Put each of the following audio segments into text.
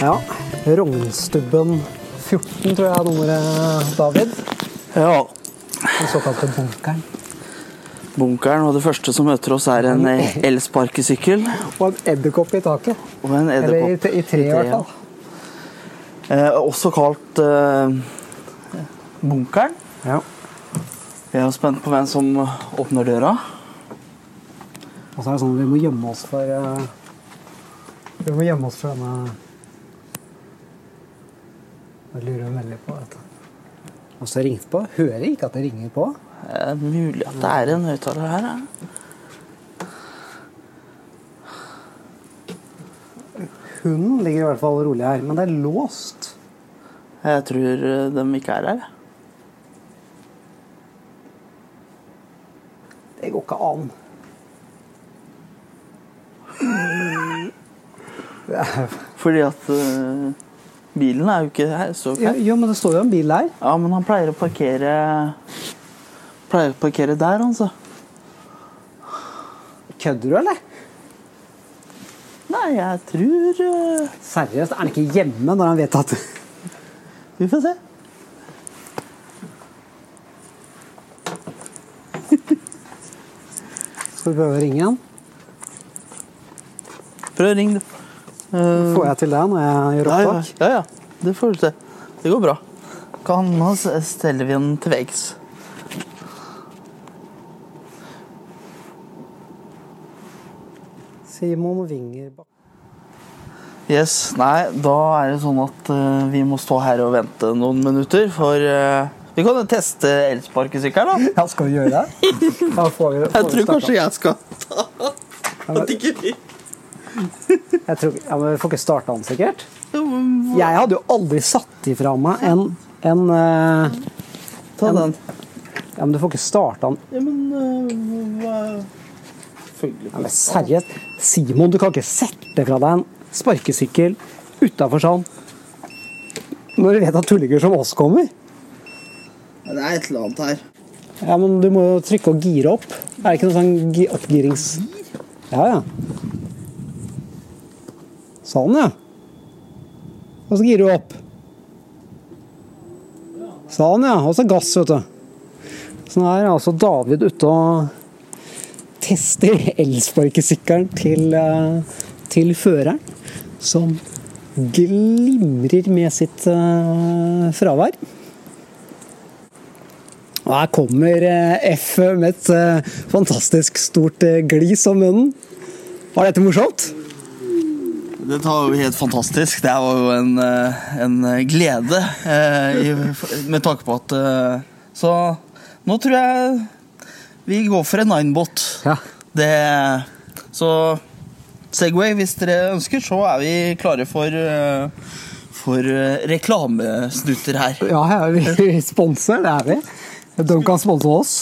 Ja. Rognstubben 14, tror jeg er nummeret, David. Ja. Den såkalte bunkeren. Bunkeren, og det første som møter oss, er en elsparkesykkel Og en edderkopp i taket. og en Eller i, edderkopp. i tre, i hvert fall. Eh, også kalt eh, Bunkeren. Ja. Jeg er jo spent på hvem som åpner døra. Og så er det sånn at vi må gjemme oss for uh, Vi må gjemme oss for denne Jeg lurer veldig på dette. Og så ringte på. Hører ikke at det ringer på. Det er mulig at det er en høyttaler her. Ja. Hunden ligger i hvert fall rolig her, men det er låst. Jeg tror eh, de ikke er her. Det går ikke an. Fordi at uh, bilen er jo ikke her. Så ja, jo, men det står jo en bil der. Ja, men han pleier å parkere Pleier å parkere der, altså. Kødder du, eller? Nei, jeg tror uh... Seriøst, er han ikke hjemme når han vet at Vi får se. Skal vi prøve å ringe han? Prøv å ringe, du. Uh, Får jeg til det når jeg gjør ja, ja, opptak? ja, ja. Det får du til. Det går bra. Kan nå steller vi den til veggs. Simon Winger Bak- Yes, Nei, da er det sånn at uh, vi må stå her og vente noen minutter, for eh, Vi kan jo teste elsparkesykkelen, da. Ja, skal vi gjøre det? Da får vi, får Jeg tror kanskje jeg skal ta vi Jeg tror, ja, men Vi får ikke starta den, sikkert? Jeg hadde jo aldri satt ifra meg en, en eh, Ta den. Ja, men du får ikke starta den. Ja, men eh, hva Ja, men seriøst, Simon, du kan ikke sette fra deg en sparkesykkel utafor sånn når du vet at tullinger som oss kommer. Det er et eller annet her. Ja, men du må jo trykke og gire opp. Er det ikke noe sånn oppgirings... Ja, ja. Sånn, ja. Og så girer du opp. Sånn, ja. Og så gass, vet du. Så nå er altså David ute og tester elsparkesykkelen til, eh, til føreren, som glimrer med sitt eh, fravær. Og her kommer eh, F med et eh, fantastisk stort eh, glis om munnen. Var dette morsomt? Dette var jo helt fantastisk. Det var jo en, en glede med tanke på at Så nå tror jeg vi går for en Ninebot. Ja. Det Så Segway, hvis dere ønsker, så er vi klare for for reklamesnutter her. Ja, ja vi, vi sponser, det er vi. De kan sponse oss.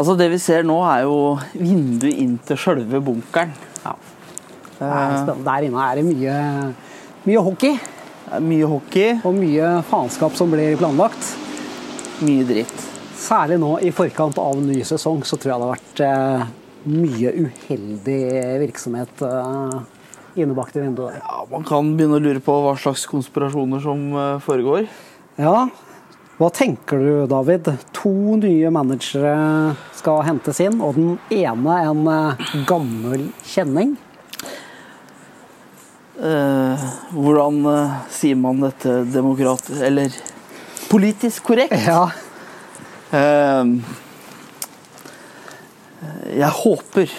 Altså Det vi ser nå, er jo vinduet inn til sjølve bunkeren. Ja. Det er spennende. Der inne er det mye, mye hockey mye hockey, og mye faenskap som blir planlagt. mye dritt. Særlig nå i forkant av ny sesong så tror jeg det har vært eh, mye uheldig virksomhet eh, innebakt i vinduet. der. Ja, Man kan begynne å lure på hva slags konspirasjoner som eh, foregår. Ja, hva tenker du, David? To nye managere skal hentes inn, og den ene en eh, gammel kjenning. Eh, hvordan eh, sier man dette demokrat... Eller politisk korrekt? Ja, Eh, jeg håper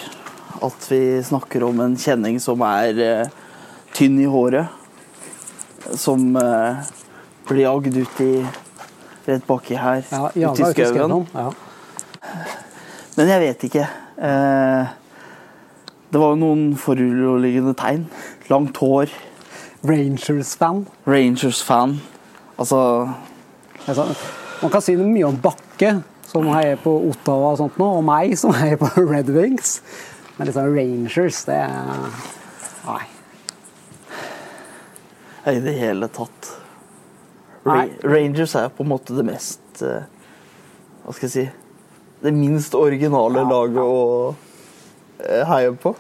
at vi snakker om en kjenning som er eh, tynn i håret. Som eh, blir jagd ut i rett baki her, ja, ute i skauen. Ja. Men jeg vet ikke. Eh, det var jo noen foruroligende tegn. Langt hår. Rangers-fan. Rangers-fan. Altså Altså, man kan si mye om Bakke, som heier på Ottawa og sånt nå, og meg, som heier på Red Wings. Men liksom Rangers, det er Nei. i det hele tatt. Nei. Rangers er på en måte det mest eh, Hva skal jeg si Det minst originale laget å eh, heie på.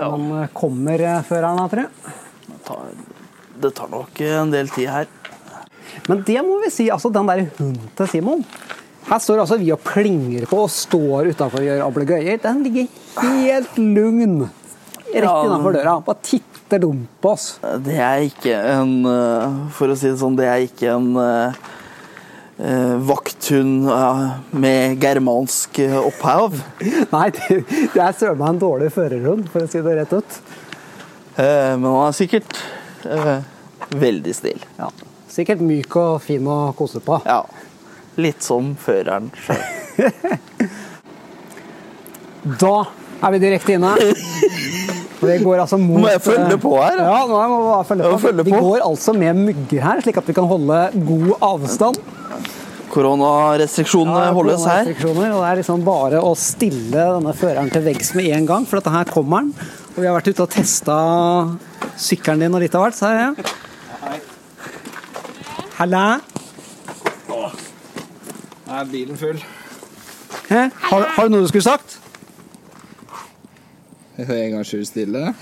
Han eh, kommer før han, tror jeg. Det tar, det tar nok en del tid her. Men det må vi si, altså den der hunden til Simon Her står altså vi og plinger på og står utafor og gjør ablegøyer. Den ligger helt lugn rett innafor døra. Bare titter dumt på oss. Det er ikke en eh, For å si det sånn, det er ikke en eh, eh, vakthund eh, med germansk opphav. Nei, det, det er søren meg en dårlig førerhund, for å si det rett ut. Eh, men han er sikkert eh, veldig snill. Ja. Sikkert myk og fin å kose på. Ja. Litt som føreren sjøl. Da er vi direkte inne. Og vi går altså mot Må jeg følge på her? Ja, nå må jeg følge Jeg må på. Vi går altså med mugger her, slik at vi kan holde god avstand. Koronarestriksjonene Ja, holdes her. Og det er liksom bare å stille denne føreren til veggs med en gang, for dette her kommer den. Og vi har vært ute og testa sykkelen din og litt av hvert, Så her, ja. Halla. Er bilen full? Hæ? Har, har du noe du skulle sagt? En gang skyld stille.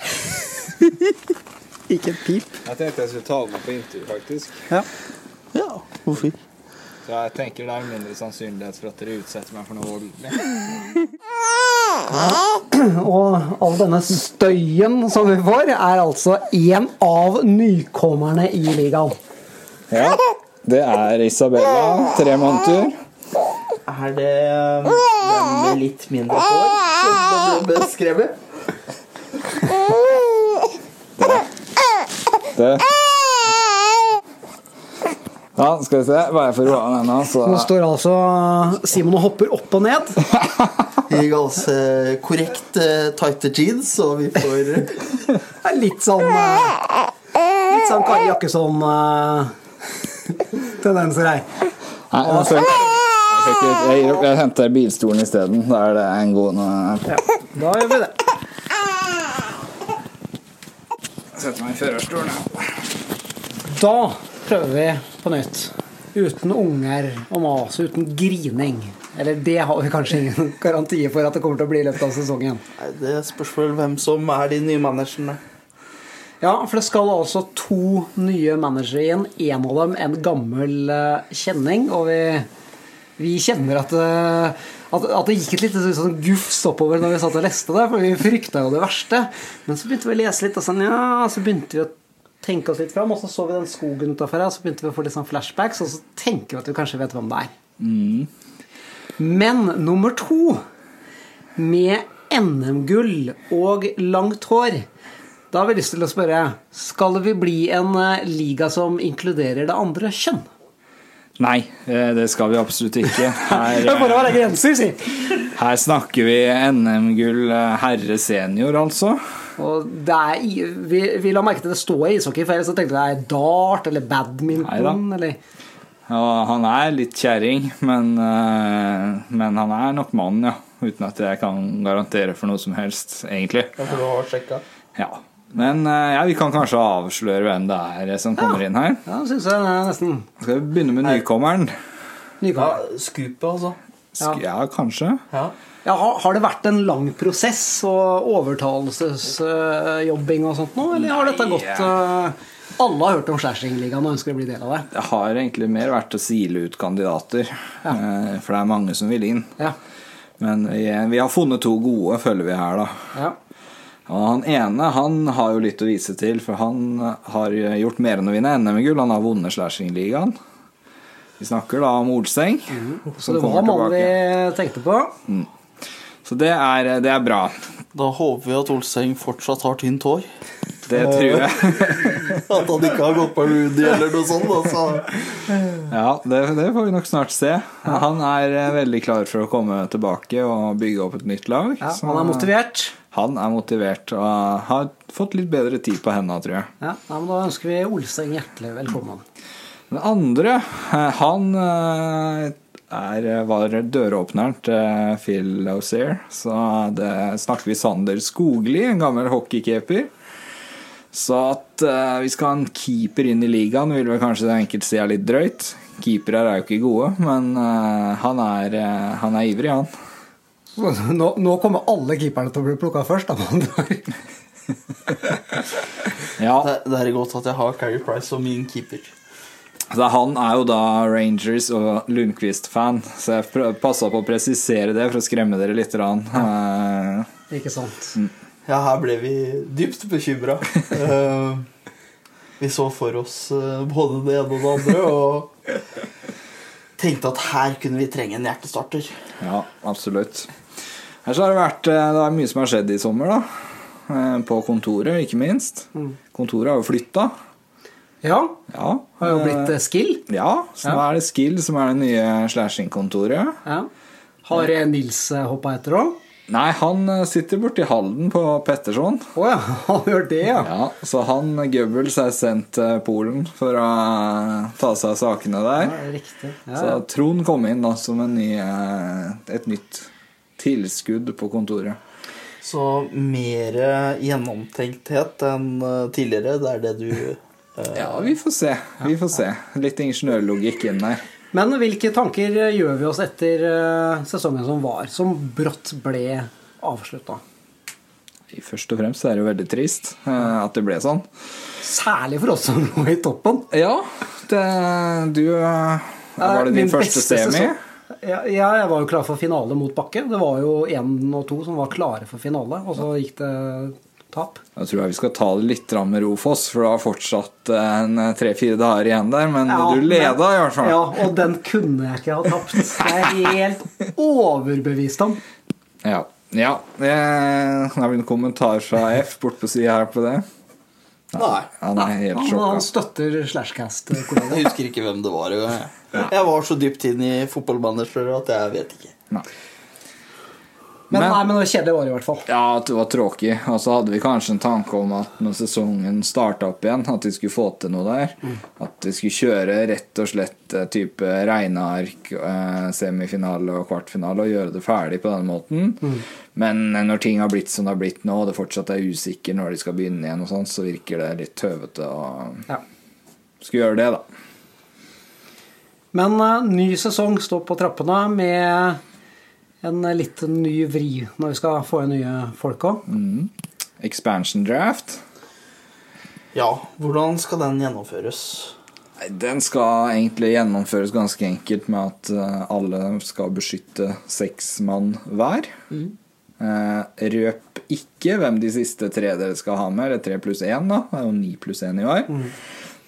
Ikke et pip. Jeg tenkte jeg skulle ta den på intervju, faktisk. Ja. Ja, hvorfor ikke? Så jeg tenker det er mindre sannsynlighet for at dere utsetter meg for noe voldelig. Og all denne støyen som vi får, er altså en av nykommerne i ligaen. Ja, det er Isabella, tre måneder. Er det um, den med litt mindre hår som ble beskrevet? Det. Ja, skal vi se. Bare for å roe ned nå, så Nå står altså Simon og hopper opp og ned. I ganske korrekt uh, tighte jeans, og vi får Det er litt sånn uh, Litt sånn Kari Jakkesson-tendenser her. Nei, jeg, jeg, jeg, gir opp. jeg henter bilstolen isteden. Da er det en god nå. Ja, da gjør vi det. Setter meg i førerstolen. ja. Da prøver vi på nytt. Uten unger og mas, uten grining. Eller det har vi kanskje ingen garantier for at det kommer til å bli i løpet av sesongen. Nei, Det spørs vel hvem som er de nye managerne. Ja, for det skal altså to nye managere inn. En av dem en gammel eh, kjenning. Og vi, vi kjenner at, eh, at, at det gikk et lite sånn gufs oppover når vi satt og leste det, for vi frykta jo det verste. Men så begynte vi å lese litt, og sånn, ja, så begynte vi å tenke oss litt fram, og så så vi den skogen utafor her, og så begynte vi å få litt sånn flashbacks, og så tenker vi at vi kanskje vet hvem det er. Men nummer to, med NM-gull og langt hår da har vi lyst til å spørre Skal vi bli en eh, liga som inkluderer det andre kjønn? Nei, eh, det skal vi absolutt ikke. Her, er bare å eh, grenser, si! her snakker vi NM-gull eh, herre senior, altså. Og det er, vi, vi la merke til det står i ishockey, for så tenkte jeg det er dart eller badminton eller Ja, han er litt kjerring, men, eh, men han er nok mann, ja. Uten at jeg kan garantere for noe som helst, egentlig. Ja, for du har sjekka. Ja. Men eh, ja, vi kan kanskje avsløre hvem det er som kommer inn her. Ja, synes jeg det er nesten Skal vi begynne med nykommeren? Ja, nykommer. Scoopet, altså. Sk- Ja, kanskje. Ja. Ja, har, har det vært en lang prosess og overtalelsesjobbing og sånt nå, eller har dette gått eh, Alle har hørt om Skjærslingligaen og ønsker å bli del av det. Det har egentlig mer vært å sile ut kandidater. eh, For det er mange som vil inn. Ja. Men vi, vi har funnet to gode, føler vi her, da. Ja. Og han ene han har jo litt å vise til, for han har gjort mer enn å vinne NM-gull. Han har vunnet Slashingligaen. Vi snakker da om Olseng. Så det var mannen vi tenkte på. Så det er, det er bra. Da håper vi at Olseng fortsatt har tynt hår. Det tror jeg. At han ikke har gått på Rudy eller noe sånt. Altså. Ja, det, det får vi nok snart se. Han er eh, veldig klar for å komme tilbake og bygge opp et nytt lag. Ja, så han er motivert. Han er motivert og har fått litt bedre tid på hendene, tror jeg. Ja, men Da ønsker vi Olseng hjertelig velkommen. Den andre, eh, han eh, er, var døråpneren til Phil Auxerre. Så det snakker vi Sander Skogli, en gammel hockeykeeper. Så at eh, vi skal ha en keeper inn i ligaen, vil vel kanskje enkelte si er litt drøyt. Keepere er jo ikke gode, men eh, han, er, eh, han er ivrig, han. Nå, nå kommer alle keeperne til å bli plukka først. Da, med andre ord. Ja, Det, det er godt at jeg har Carrie Price som min keeper. så Han er jo da Rangers og Lundqvist-fan, så jeg passa på å presisere det for å skremme dere litt. Ja. Eh, Ikke sant? Ja, her ble vi dypt bekymra. vi så for oss eh, både det ene og det andre og tenkte at her kunne vi trenge en hjertestarter. Ja, absolutt. Så har det vært eh, Det er mye som har skjedd i sommer, da. Eh, På kontoret, ikke minst. Kontoret har jo flytta. Ja, Ja. har jo blitt eh, skill. Ja, så nå er det Skill som er det nye slashing-kontoret. Ja. Har Nils hoppa etter òg? Nei, han sitter borti Halden på Petterson. Å ja, han gjør det, ja. Ja, så han Goebbels er sendt til Polen for å ta seg av sakene der. Ja, riktig. Ja, Så. Trond kom inn da som en ny, et nytt tilskudd på kontoret. Så mer gjennomtenkthet enn eh, tidligere. Det er det du eh, Ja, vi får se. Vi får se. Litt ingeniørlogikk inn der. Men hvilke tanker eh, gjør vi oss etter eh, sesongen som var, som brått ble avslutta? Først og fremst er det jo veldig trist at det ble sånn. Særlig for oss som lå i toppen. Ja, det, du Var det din første semi? sesong. Ja, jeg var jo klar for finale mot Bakke. Det var jo én og to som var klare for finale, og så gikk det tap. Da tror jeg vi skal ta det litt med Rofoss, for det var fortsatt eh, en tre-fire dager igjen der. Men Ja, du leda men- i hvert fall. Ja, og den kunne jeg ikke ha tapt. Det er jeg helt overbevist om. Ja. ja. Det er vel en kommentar fra F bort på sida her på det? Nei. Han er helt sjokka. han støtter Slashcast-kollega. Jeg husker ikke hvem det var. Jeg, jeg var så dypt inn i fotballmanager at jeg vet ikke. Nei. Men, Men- nei, men det var kjedelig år, i hvert fall. Ja, det var tråkig. Og så hadde vi kanskje en tanke om at når sesongen starta opp igjen, at vi skulle få til noe der. At vi skulle kjøre rett og slett eh, type regneark, eh, semifinale og kvartfinale, og gjøre det ferdig på den måten. Men eh, når ting har blitt som det har blitt nå, og det fortsatt er usikker når de skal begynne igjen, og sånt, så virker det litt tøvete å Ja. skulle gjøre det, da. Men uh, ny sesong står på trappene med en eh, litt ny vri når vi skal få inn nye folk òg. Expansion draft. Ja, hvordan skal den gjennomføres? Nei, Den skal egentlig gjennomføres ganske enkelt med at eh, alle skal beskytte seks mann hver. Eh, røp ikke hvem de siste tre dere skal ha med, eller tre pluss én, da. Det er jo ni pluss én i år.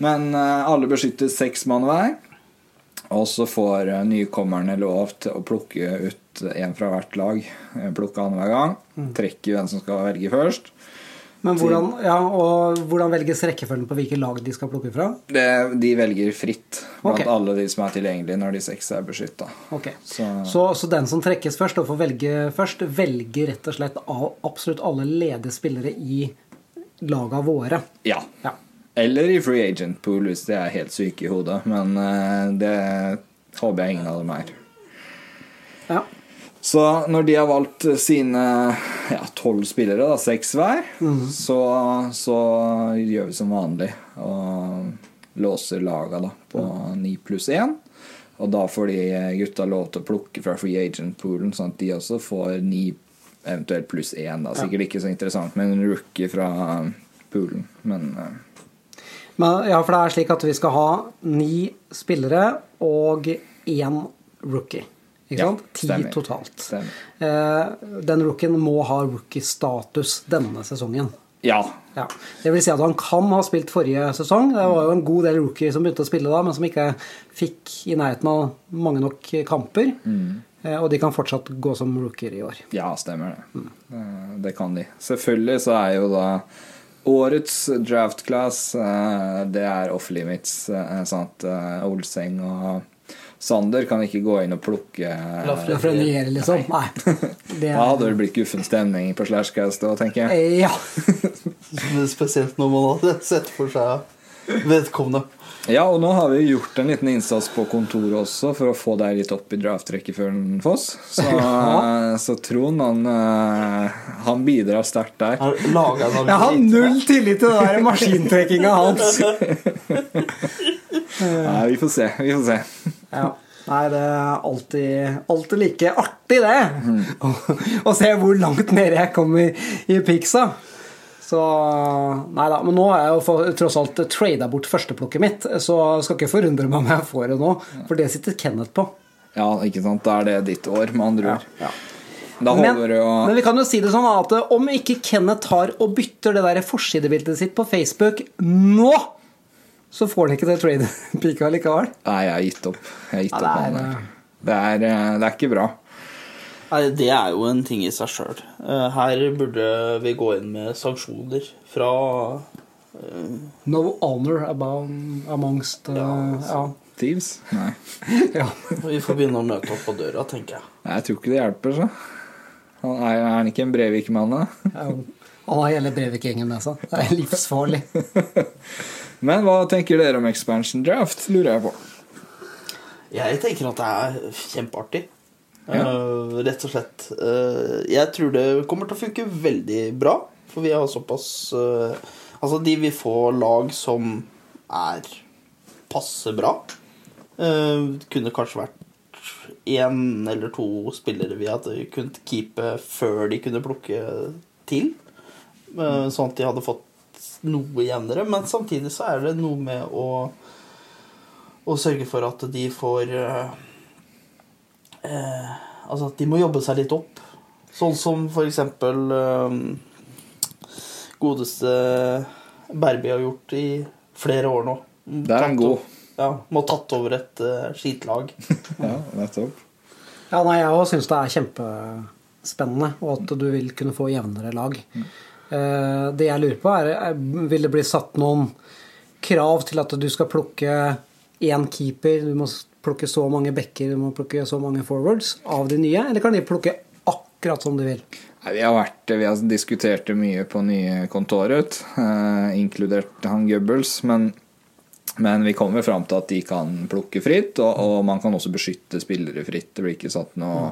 Men eh, alle beskytter seks mann hver. Og så får eh, nykommerne lov til å plukke ut én fra hvert lag. Eh, Plukke annenhver gang. Trekker hvem som skal velge først. Men hvordan, ja, og hvordan velges rekkefølgen på hvilke lag de skal plukke fra? Det, de velger fritt blant okay. alle de som er tilgjengelige når de seks er beskytta. Ok. Så- Så, så den som trekkes først og får velge først, velger rett og slett av absolutt alle ledige spillere i laga våre. Ja. Ja. Eller i free agent pool hvis de er helt syke i hodet. Men eh, det håper jeg ingen av dem er. ja. Så når de har valgt sine ja, tolv spillere, da, seks hver, så, så gjør vi som vanlig og låser laga da, på ni pluss én. Og da får de gutta lov til å plukke fra free agent-poolen, sånn at de også får ni eventuelt pluss én. Da. Sikkert ikke så interessant med en rookie fra poolen, men eh, Men, ja, for det er slik at vi skal ha ni spillere og én rookie. Ikke Ja, sant? Ti stemmer. totalt. Stemmer. Eh, den rookien må ha rookie-status denne sesongen. ja. Ja. Det vil si at han kan ha spilt forrige sesong. Det var jo en god del rookier som begynte å spille da, men som ikke fikk i nærheten av mange nok kamper. Eh, og de kan fortsatt gå som rookier i år. Ja, stemmer det. Mm. Det kan de. Selvfølgelig så er jo da årets draft class eh, Det er off limits. eh, eh, Olseng og Sander kan ikke gå inn og plukke Lafreniere, liksom. Nei. Det Da hadde det blitt guffen stemning på Slashcast òg, tenker jeg. Ja. Spesielt når man hadde sett for seg vedkommende. Ja, og nå har vi gjort en liten innsats på kontoret også for å få deg litt opp i draft-rekkefølgen, Foss. Så, så Trond, han, eh, han bidrar sterkt der. Jeg har null tillit til den der maskintrekkinga hans. Nei, vi får se. Vi får se. Ja. Nei, det er alltid, alltid like artig, det. Å, å se hvor langt nede jeg kommer i pixa. Så Nei da. Men nå har jeg jo for, tross alt trada bort førsteplukket mitt, så skal ikke forundre meg om jeg får det nå, for det sitter Kenneth på. Ja, ikke sant. Da er det ditt år, med andre ord. Ja. Da Men, men vi kan jo si det sånn at om ikke Kenneth tar og bytter det der forsidebildet sitt på Facebook nå, så får han ikke det trade-pika likevel. Nei, jeg har gitt opp. Jeg har gitt Ja, opp det er, han. Det er, eh, det er ikke bra. Nei, det er jo en ting i seg sjøl. Her burde vi gå inn med sanksjoner fra No honor among, amongst uh, ja. Thieves? Nei. ja. Vi får begynne å møte opp på døra, tenker jeg. Nei, Jeg tror ikke det hjelper, så. Han er, er han ikke en Brevik-mann, da? Han har hele Brevik-gjengen med seg. Det er livsfarlig. Men hva tenker dere om expansion draft, lurer jeg på. Jeg tenker at det er kjempeartig. Ja. Uh, rett og slett. Uh, jeg tror det kommer til å funke veldig bra, for vi har såpass uh, Altså, de vil få lag som er passe bra. Kunne kanskje vært én eller to spillere vi hadde kunnet keepe før de kunne plukke til. Sånn at de hadde fått noe jevnere. Men samtidig så er det noe med å å sørge for at de får eh, eh, Altså at de må jobbe seg litt opp. Sånn som for eksempel eh, godeste Berby har gjort i flere år nå. Der er han god. Ja, må ha tatt over et uh, skitlag. Ja, nettopp. Ja, nei, jeg òg syns det er kjempespennende, og at du vil kunne få jevnere lag. Eh, Det jeg lurer på, er er- vil det bli satt noen krav til at du skal plukke én keeper, du må plukke så mange backer, du må plukke så mange forwards av de nye, eller kan de plukke akkurat som de vil? Vi, har vært, vi har diskutert det mye på nye kontoret, eh, inkludert han Goebbels, men, men vi kommer fram til at de kan plukke fritt, og, og man kan også beskytte spillere fritt. Det blir ikke satt noe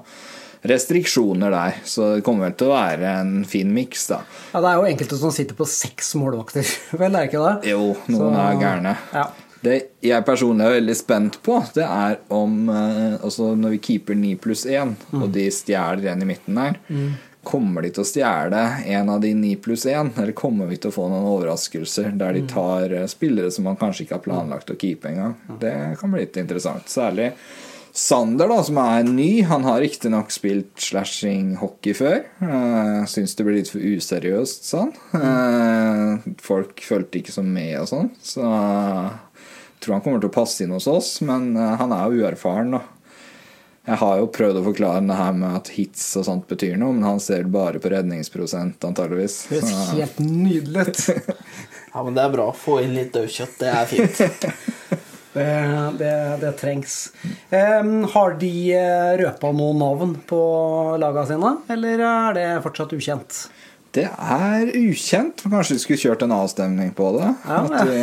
restriksjoner der, så det kommer vel til å være en fin miks, da. Ja, Det er jo enkelte som sitter på seks målvakter, vel, er det ikke det? Jo, noen Så- er gærne. Ja. Det jeg personlig er veldig spent på, det er om eh, altså Når vi keeper 9 pluss 1, og de stjeler en i midten der, kommer de til å stjele en av de 9 pluss 1, eller kommer vi til å få noen overraskelser der de tar eh, spillere som man kanskje ikke har planlagt å keepe engang? Det kan bli litt interessant. Særlig Sander, da, som er ny. Han har riktignok spilt slashing-hockey før. Uh, Syns det blir litt for useriøst, sa han. Uh, folk fulgte ikke så med og sånn. Så jeg tror han kommer til å passe inn hos oss, men uh, han er jo uerfaren, da. Jeg har jo prøvd å forklare det her med at hits og sånt betyr noe, men han ser bare på redningsprosent, antageligvis. Det høres helt nydelig ut. Ja, men det er bra. Få inn litt dødkjøtt. Det er fint. Det, det, det trengs. Um, har de eh, røpa noen navn på laga sine, eller er det fortsatt ukjent? Det er ukjent. Kanskje vi skulle kjørt en avstemning på det. Ja, At vi,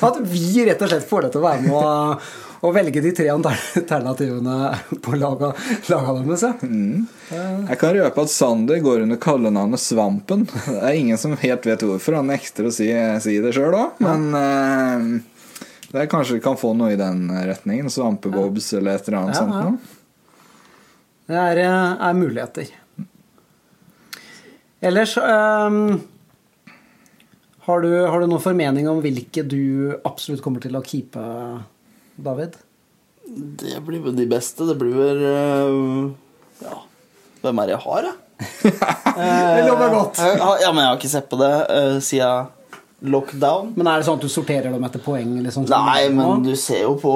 At vi rett og slett får det til å være med og, og velge de tre alternativene på laga, laga deres. Ja. Jeg kan røpe at Sander går under kallenavnet Svampen. Det er ingen som helt vet hvorfor. Han nekter å si, si det sjøl òg, men eh, det er kanskje vi kan få noe i den retningen. Svampebobs eller et eller annet Ja, sånt ja. noe. Det er, eh, er muligheter. Ellers um, har, du, har du noen formening om hvilke du absolutt kommer til å keepe, David? Det blir vel de beste. Det blir vel uh, Ja, hvem er det jeg har, da? Det lover godt. Eh, Ja, men jeg har ikke sett på det uh, siden lockdown. Men er det sånn at du sorterer dem etter poeng? Liksom, Nei, men du ser jo på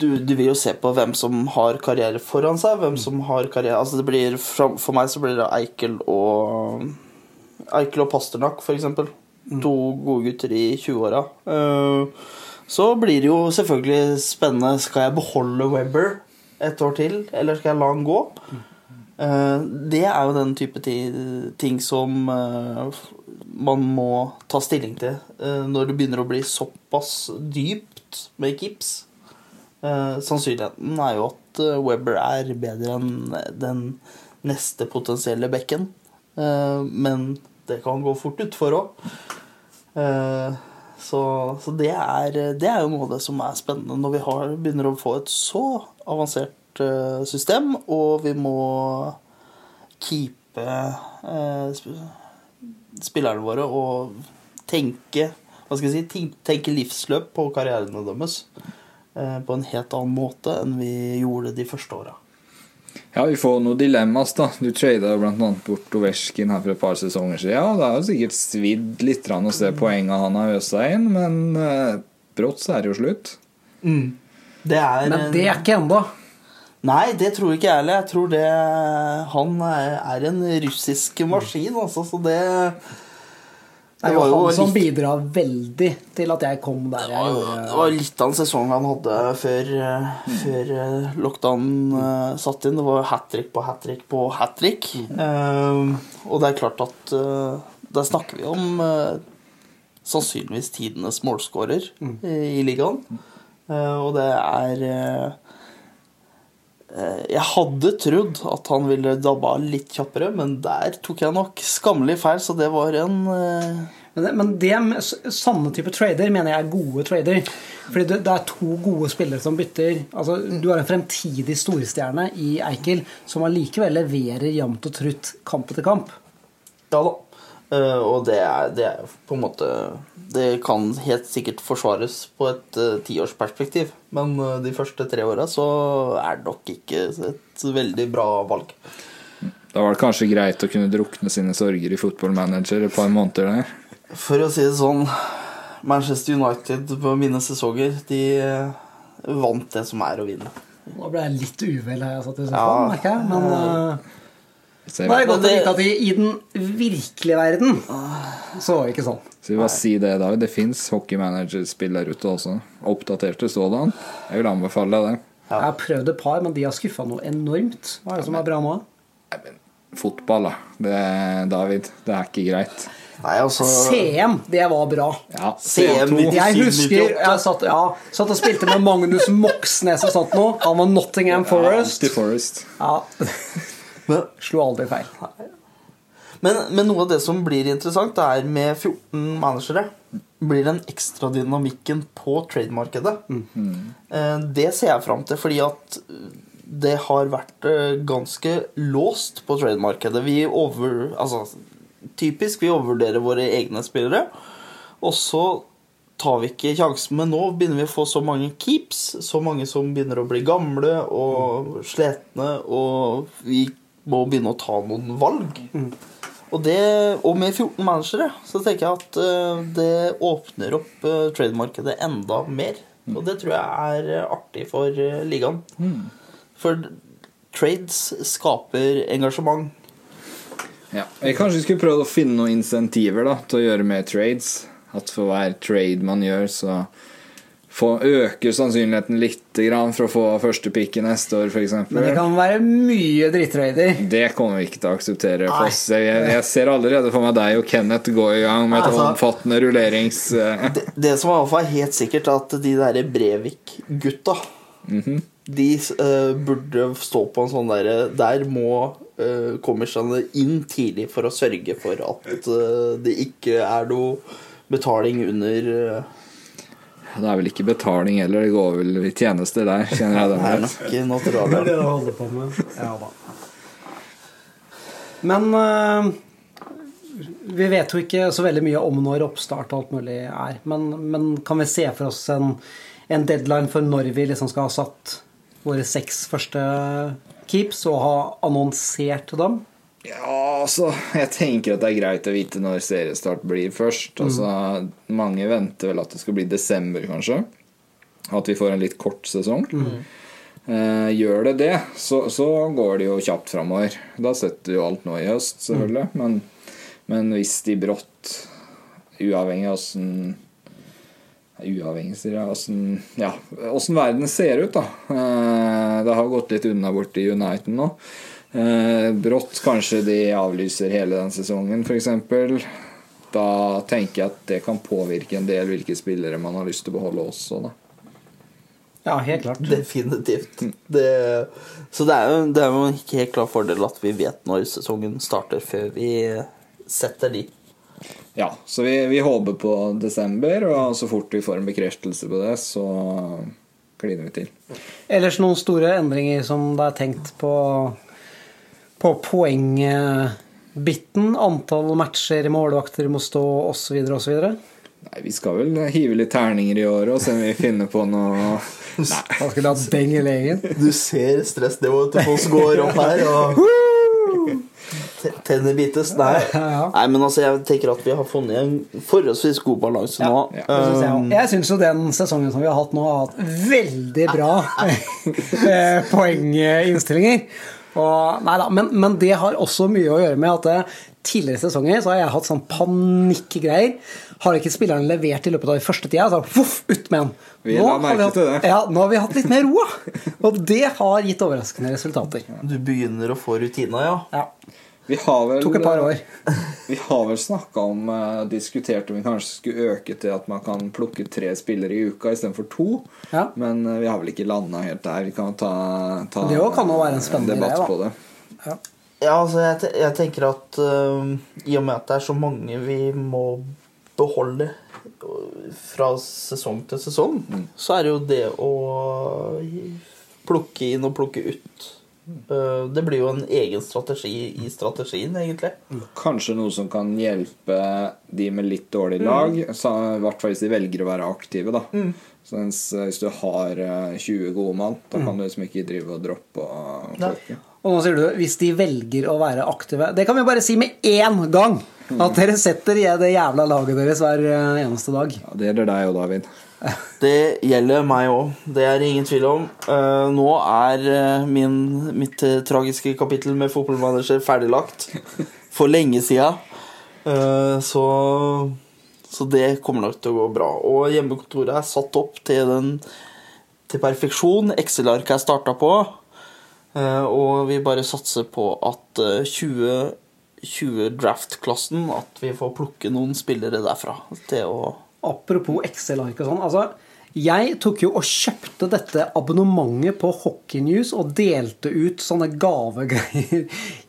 du, du vil jo se på hvem som har karriere foran seg. Hvem som har karriere Altså det blir For meg så blir det Eikel og Eikel og Pasternak, for eksempel. To gode gutter i 20-åra. Eh, så blir det jo selvfølgelig spennende. Skal jeg beholde Webber et år til, eller skal jeg la han gå? Eh, det er jo den type ting som eh, man må ta stilling til eh, når det begynner å bli såpass dypt med Kips. Eh, sannsynligheten er jo at eh, Webber er bedre enn den neste potensielle bekken. Men det kan gå fort utfor òg. Så, så det, er, det er jo noe av det som er spennende når vi har, begynner å få et så avansert system, og vi må keepe spillerne våre å tenke hva skal jeg si, tenke livsløp på karrierene deres eh, på en helt annen måte enn vi gjorde de første åra. Ja, vi får noen dilemmas, da. Du trada annet bort Ovesjkin her for et par sesonger siden. Ja, det har jo sikkert svidd litt å se poengene han har øsa inn, men eh, brått så er det jo slutt. Det er Men det er ikke ennå. Nei, det tror ikke jeg heller. Jeg tror det Han er, en russisk maskin, altså, så det Det var jo han som litt- bidra veldig til at jeg kom der jeg Det var litt av en sesong han hadde før, mm. før eh, lockdown eh, satt inn. Det var hat trick på hat trick på hat trick. Eh, og det er klart at uh, der snakker vi om uh, sannsynligvis tidenes målskårer i, i ligaen. Og det er Jeg hadde trodd at han ville dabba litt kjappere, men der tok jeg nok skammelig feil, så det var en eh, Men, det- men det sanne type trader mener jeg er gode trader. Fordi det, det er to gode spillere som bytter. Altså, du har en fremtidig storstjerne i Eikel som allikevel leverer jevnt og trutt kamp etter kamp. Ja da. Eh, og det er, det er på en måte Det kan helt sikkert forsvares på et uh, tiårsperspektiv. Men eh, de første tre åra så er det nok ikke et veldig bra valg. Da var det kanskje greit å kunne drukne sine sorger i fotballmanager et par måneder der. For å si det sånn Manchester United på mine sesonger, de eh, vant det som er å vinne. Nå ble jeg litt uvel her jeg satt i Ja. sofaen, merker jeg. Men uh, Så er jeg, Nei, godt å vite at i, i den virkelige verden så var det ikke sånn. så vi bare si det, David. Det fins hockeymanagerspillere ute også. Oppdaterte sådan. Jeg vil anbefale deg det. Jeg har prøvd et par, men de har skuffa noe enormt. Hva er det som er bra nå? Nei, men Fotball, da. Det, David, det er ikke greit. Nei, altså CM, det var bra. Ja, CM CO2. Jeg husker jeg satt, ja, satt og spilte med Magnus Moxnes og sånt noe. Han var Nottingham Forest. Ja, Forest. Ja, Men, Slo aldri feil. men, men noe av det som blir interessant, det er med 14 managere blir den ekstra dynamikken på trademarkedet. Eh, Det ser jeg fram til, fordi at det har vært eh, ganske låst på trademarkedet. Vi over... Altså, typisk, vi overvurderer våre egne spillere. Og så tar vi ikke sjansen, men nå begynner vi å få så mange keeps, så mange som begynner å bli gamle og slitne, og vi må begynne å ta noen valg. Og, det, og med 14 managere så tenker jeg at eh, det åpner opp uh, trademarkedet enda mer. Og det tror jeg er eh, artig for eh, ligaen. For trades skaper engasjement. Ja. Jeg kanskje skulle prøvd å finne noen insentiver da, til å gjøre mer trades. At for hver trade man gjør, så få, øker sannsynligheten litt grann for å få første pick i neste år, f.eks. Men det kan være mye drittrader. Det kommer vi ikke til å akseptere. Foss. Jeg, jeg ser allerede for meg deg og Kenneth gå i gang med et Altså- omfattende rullerings... eh, Det, det som i hvert fall er helt sikkert, er at de derre Brevik-gutta De uh, burde stå på en sånn derre Der må uh, kommersene inn tidlig for å sørge for at uh, det ikke er noe betaling under uh, Det er vel ikke betaling heller, det går vel i tjenester der, kjenner jeg Det er dem. nok naturlig. det holder på med. Ja da. Men uh, vi vet jo ikke så veldig mye om når oppstart og alt mulig er. Men, men kan vi se for oss en, en deadline for når vi liksom skal ha satt våre seks første keeps og ha annonsert dem? Ja, altså, jeg tenker at det er greit å vite når seriestart blir først. Altså, Mange venter vel at det skal bli desember, kanskje. At vi får en litt kort sesong. Eh, gjør det det, så, så går det jo kjapt framover. Da setter jo alt nå i høst, selvfølgelig. Men, men hvis de brått, uavhengig av åssen Uavhengig, sier jeg. Åssen ja, verden ser ut, da. Eh, det har gått litt unna borti United nå. Eh, brått kanskje de avlyser hele den sesongen, f.eks. da tenker jeg at det kan påvirke en del hvilke spillere man har lyst til å beholde også. Da. Ja, helt klart. Definitivt. Det, så det er, jo, det er jo en helt klar fordel at vi vet når sesongen starter, før vi setter de. Ja, så vi, vi håper på desember, og så fort vi får en bekreftelse på det, så kliner vi til. Ellers noen store endringer som det er tenkt på på poengbiten? Antall matcher målvakter må stå, osv., osv.? Nei, Vi skal vel hive litt terninger i året og se om vi finner på noe Nei. du hatt deng i legen? Du ser stressnivået til folk går opp her, og Tenner bites. Nei. Nei, men altså, jeg tenker at vi har funnet en forholdsvis god balanse nå. ja, ja. jeg, Um, jeg syns jo den sesongen som vi har hatt nå, har hatt veldig bra eh, poenginnstillinger. Og, nei da, men, men det har også mye å gjøre med at eh, tidligere sesonger så har jeg hatt sånn panikkgreier. Har ikke spilleren levert i løpet av den første tida, så voff, ut med den. Vi la har merke hatt, til det. Ja, nå har vi hatt litt mer ro. Og det har gitt overraskende resultater. Du begynner å få rutina, ja. Ja, Vi har vel Tok et par år. Vi har vel snakka om uh, Diskutert om vi kanskje skulle øke til at man kan plukke tre spillere i uka istedenfor to. Ja. Men uh, vi har vel ikke landa helt der. Vi kan ta, ta Det kan jo være en spennende debatt idé, på det. Ja. Ja, altså, jeg, jeg tenker at uh, i og med at det er så mange vi må beholde fra sesong til sesong, så er det jo det å plukke inn og plukke ut Det blir jo en egen strategi i strategien, egentlig. Kanskje noe som kan hjelpe de med litt dårlig Mm. lag. I mm. hvert fall hvis de velger å være aktive. da Så mens, eh, Hvis du har eh, 20 gode mann, da Mm. kan du liksom ikke drive og droppe og Nei. Og nå sier du hvis de velger å være aktive Det kan vi bare si med én gang! At dere setter i det jævla laget deres hver eh, eneste dag. Ja, det gjelder deg og David. Det gjelder meg òg. Det er det ingen tvil om. Eh, nå er eh, min, mitt eh, tragiske kapittel med fotballmanager ferdiglagt for lenge sida. Eh, så, så det kommer nok til å gå bra. Og hjemmekontoret er satt opp til, den, til perfeksjon. Excel-arket er starta på. Og vi bare satser på at eh, 20, 20 draft-klassen At vi får plukke noen spillere derfra til å Apropos Excel-ark og sånn. altså jeg tok jo og kjøpte dette abonnementet på Hockey News og delte ut sånne gavegreier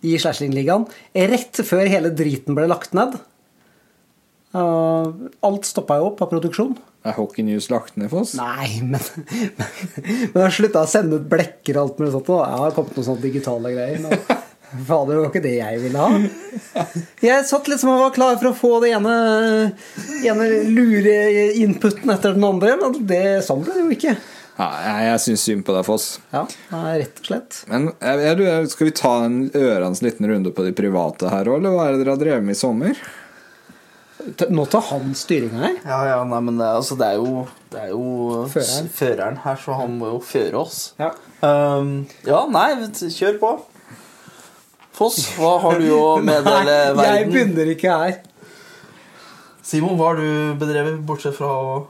i Slashing-ligaen rett før hele driten ble lagt ned. Uh, alt stoppa jo opp av produksjon. Er Hockey News lagt ned for oss? Nei, men Men jeg slutta å sende ut blekker og alt mulig sånt. og Jeg har kommet noen sånne digitale greier. Men fader, det var ikke det jeg ville ha. Jeg satt liksom og var klar for å få det ene, ene lure inputen etter den andre, men det, sånn ble det jo ikke. Nei, jeg, jeg syns synd på deg, Foss. Ja, rett og slett. Men er, jeg, jeg, skal vi ta en ørens liten runde på de private her òg, eller hva er det dere har drevet med i sommer? Nå tar han styringa her. Ja, ja, nei, men det, er- altså, det er jo, det er jo Føreren. føreren her, så han må jo føre oss. Ja. Um, ja, nei, kjør på. Foss, hva har du å meddele Nei, jeg begynner ikke her. Simon, hva har du bedrevet, bortsett fra å få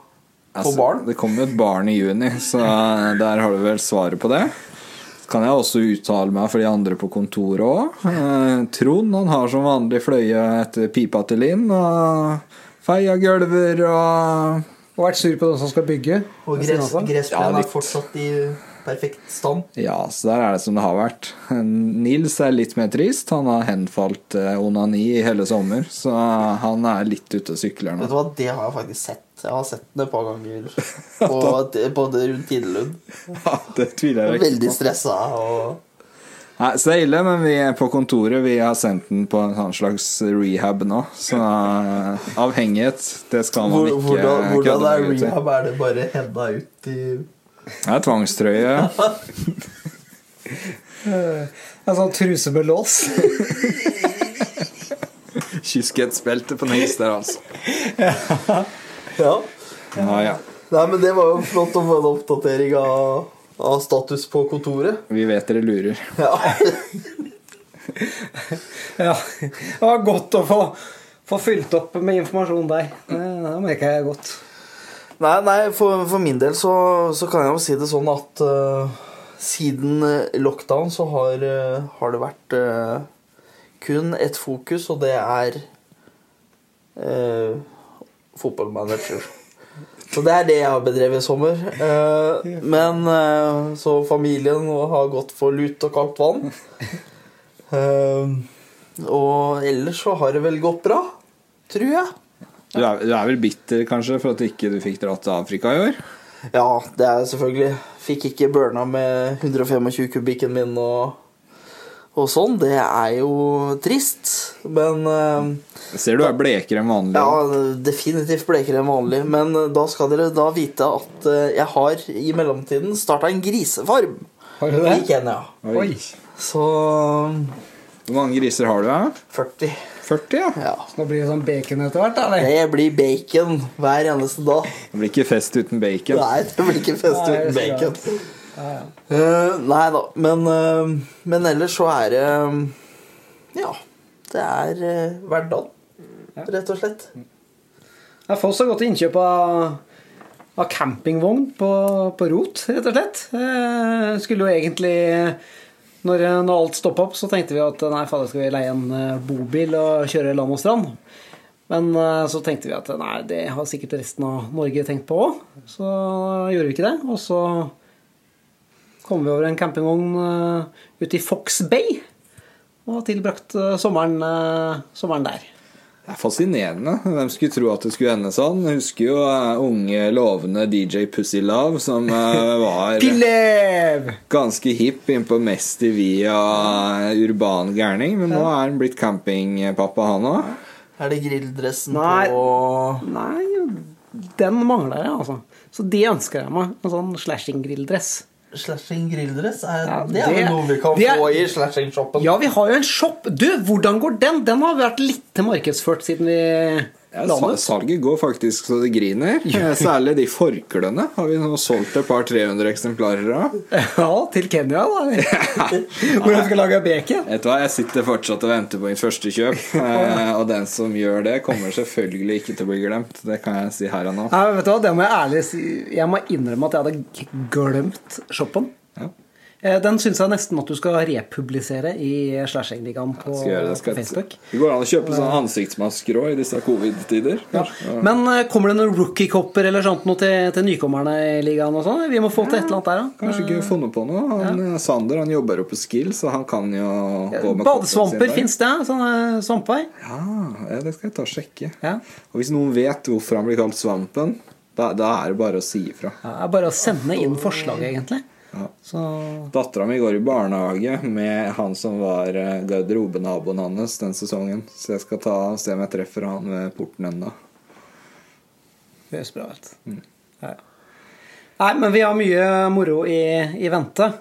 Altså, barn? Det kommer jo et barn i juni, så der har du vel svaret på det. Kan jeg også uttale meg for de andre på kontoret òg. Eh, Trond han har som vanlig fløye etter pipa til Linn og feia gulver og Og vært sur på den som skal bygge. Og gress, gressplen Ja, er fortsatt i perfekt stand. Ja, så der er det som det har vært. Nils er litt mer trist. Han har henfalt eh, onani i hele sommer, så han er litt ute og sykler Vet du hva, det har jeg faktisk sett. Jeg har sett den et par ganger på, både rundt Tidelund. Ja, det tviler jeg ikke Veldig på. stressa og Nei, så det er ille, men vi er på kontoret. Vi har sendt den på en sånn slags rehab nå. Så eh, avhengighet, det skal man ikke Hvordan, hvordan er rehab? Er det bare henda ut i Det er tvangstrøye. En sånn truse med lås. Kyskhetsbelte på Nils der, altså. Ja. Ja, ja. Nei, men det var jo flott å få en oppdatering av, av status på kontoret. Vi vet dere lurer. Ja. Ja, det var godt å få, få fylt opp med informasjon der. Det, det merker jeg godt. Nei, nei for, for min del så, så kan jeg jo si det sånn at uh, siden eh, lockdown så har, uh, har det vært uh, kun ett fokus, og det er fotballmanager. Så det er det jeg har bedrevet i sommer. Men så familien har gått for lut og kaldt vann. Og ellers så har det vel gått bra, tror jeg. Du er, du er vel bitter kanskje for at du ikke fikk dratt til Afrika i år? Ja, det er jeg selvfølgelig. Fikk ikke burna med 125 kubikken min og, og sånn. Det er jo trist. Men eh, Jeg ser du er blekere enn vanlig. Ja, definitivt blekere enn vanlig. Men eh, da skal dere da vite at eh, jeg har i mellomtiden starta en grisefarm Har du i? Kenya. Oi. Så Hvor mange griser har du? Ja? 40. 40, ja. Ja. Nå blir det sånn bacon etter hvert, eller? Det blir bacon hver eneste dag. Det blir ikke fest uten bacon. Nei, det blir ikke fest Nei, uten bacon. er bacon. Uh, nei da, men, uh, men ellers så er det Ja. Det er uh, hverdag, rett og slett. Ja, Foss har gått til innkjøp av, av campingvogn på, på rot, rett og slett. Eh, skulle jo egentlig når, når alt stoppa opp, så tenkte vi at nei, fader, skal vi leie en eh, bobil og kjøre land og strand? Men eh, så tenkte vi at nei, det har sikkert resten av Norge tenkt på òg. Så gjorde vi ikke det. Og så kom vi over en campingvogn eh, ute i Fox Bay. Og tilbrakte tilbrakt eh, sommeren, eh, sommeren der. Det er fascinerende. Hvem skulle tro at det skulle ende sånn? Jeg husker jo uh, unge, lovende DJ Pussy Love, som uh, var ganske hipp innpå Mest TV via urban gærning. Men nå er han blitt campingpappa, han òg. Er det grilldressen Nei. på Nei, den mangler jeg, altså. Så det ønsker jeg meg. En sånn slashing-grilldress. Slashing grilldress? Er, Ja, det er det- vel noe vi kan er- få i slashing-shoppen? Ja, vi har jo en shop. Du, hvordan går den? Den har vært litt markedsført siden vi Ja, la den sal- ut. salget går faktisk så det griner. Særlig de forklærne har vi nå solgt et par 300 eksemplarer av. Ja, til Kenya, da. Hvor jeg skal lage bacon. Vet du hva, Jeg sitter fortsatt og venter på mitt første kjøp. Eh, og den som gjør det, kommer selvfølgelig ikke til å bli glemt. Det kan jeg si her og nå. Nei, vet du hva, Det må jeg ærlig si. Jeg må innrømme at jeg hadde glemt shoppen. Ja. Eh, Den syns jeg nesten at du skal republisere i Slashing-ligaen på, det, Facebook. Det går an å kjøpe sånne ansiktsmasker òg i disse covid-tider. Ja. Men eh, kommer det noen rookie-kopper eller sånt noe til, til nykommerne i ligaen? og sånn? Vi må få til et eller annet der, da. Kanskje ikke funnet på noe. Han, ja. Sander han jobber jo på Skill, så han kan jo gå med Badesvamper fins det? Sånne svampvei? Ja, ja, det skal jeg ta og sjekke. Ja. Og hvis noen vet hvorfor han blir kalt Svampen, da, da er det bare å si ifra. Ja, det er bare å sende inn forslag, egentlig. Ja. Så Dattera mi går i barnehage med han som var eh, garderobenaboen hans den sesongen. Så jeg skal ta, se om jeg treffer han ved porten ennå. det høres bra ut. Ja. Nei, men vi har mye moro i, i vente.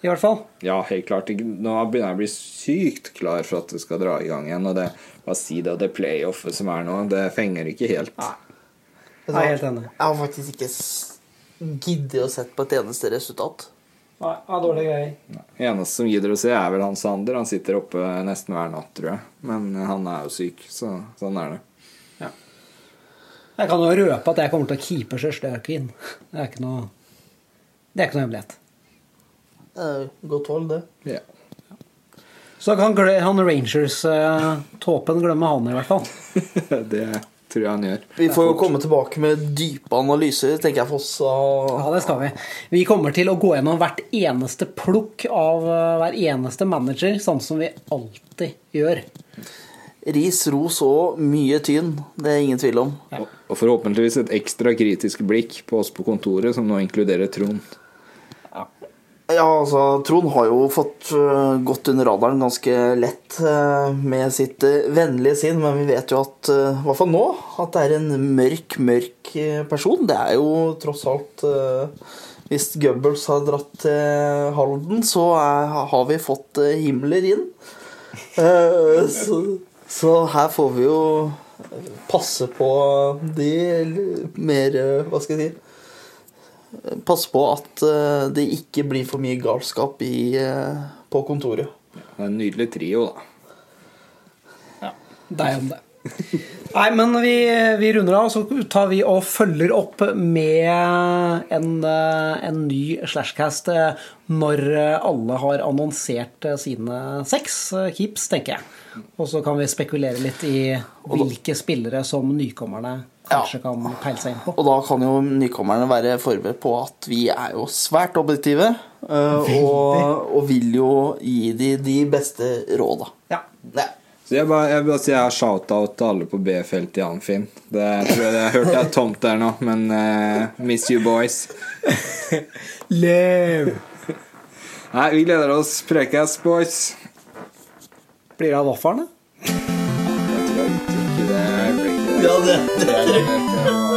I hvert fall. Ja, helt klart. Nå begynner jeg å bli sykt klar for at det skal dra i gang igjen. Og det, bare si det, det playoffet som er nå, det fenger ikke helt. Jeg er helt enig. Jeg har faktisk ikke giddet å sett på et eneste resultat. Nei, ja, dårlige greier. Eneste som gidder å se, er vel han Sander. Han sitter oppe nesten hver natt, tror jeg. Men han er jo syk, så sånn er det. Ja. Jeg kan jo røpe at jeg kommer til å keepe Sjøstøken. Det er ikke noe Det er ikke noe hemmelighet. Det er Godt hold, det. Ja. Så kan han Rangers-tåpen glemme han, i hvert fall. det tror jeg han gjør. Vi får jo komme tilbake med dype analyser, tenker jeg, Foss. Og... Ja, det skal vi. Vi kommer til å gå gjennom hvert eneste plukk av eh, hver eneste manager, sånn som vi alltid gjør. Ris, ros og mye tynn. Det er ingen tvil om. Ja. og forhåpentligvis et ekstra kritisk blikk på oss på kontoret, som nå inkluderer Trond. Ja, altså, Trond har jo fått øh, gått under radaren ganske lett øh, med sitt øh, vennlige sinn, men vi vet jo at, i hvert fall nå, at det er en mørk, mørk person. Det er jo tross alt Hvis Goebbels har dratt til Halden, så er, har vi fått Himmler inn. Eh, så, så her får vi jo passe på de mer Hva skal jeg si Passe på at eh, det ikke blir for mye galskap i, eh, på kontoret. Det er en nydelig trio, da. Ja. Deg om det. Nei, men vi, vi runder av, så tar vi og følger opp med en, eh, en ny Slashcast eh, når alle har annonsert eh, sine seks keeps, tenker jeg. Og så kan vi spekulere litt i hvilke spillere som nykommerne kanskje kan peile seg inn på. Og da kan jo nykommerne være forberedt på at vi er jo svært objektive. eh, og, og vil jo gi de de beste råda. Ja. Ja. Så jeg bare, jeg vil bare si jeg har shout-out til alle på B-feltet i Anfinn. Det tror jeg, jeg hørte hørt er tomt der nå, men uh, miss you boys. Lev! Nei, vi gleder oss. Prekas, boys. Blir det av vaflene? Jeg tror jeg ikke det øyeblikket. Ja, det, det. det.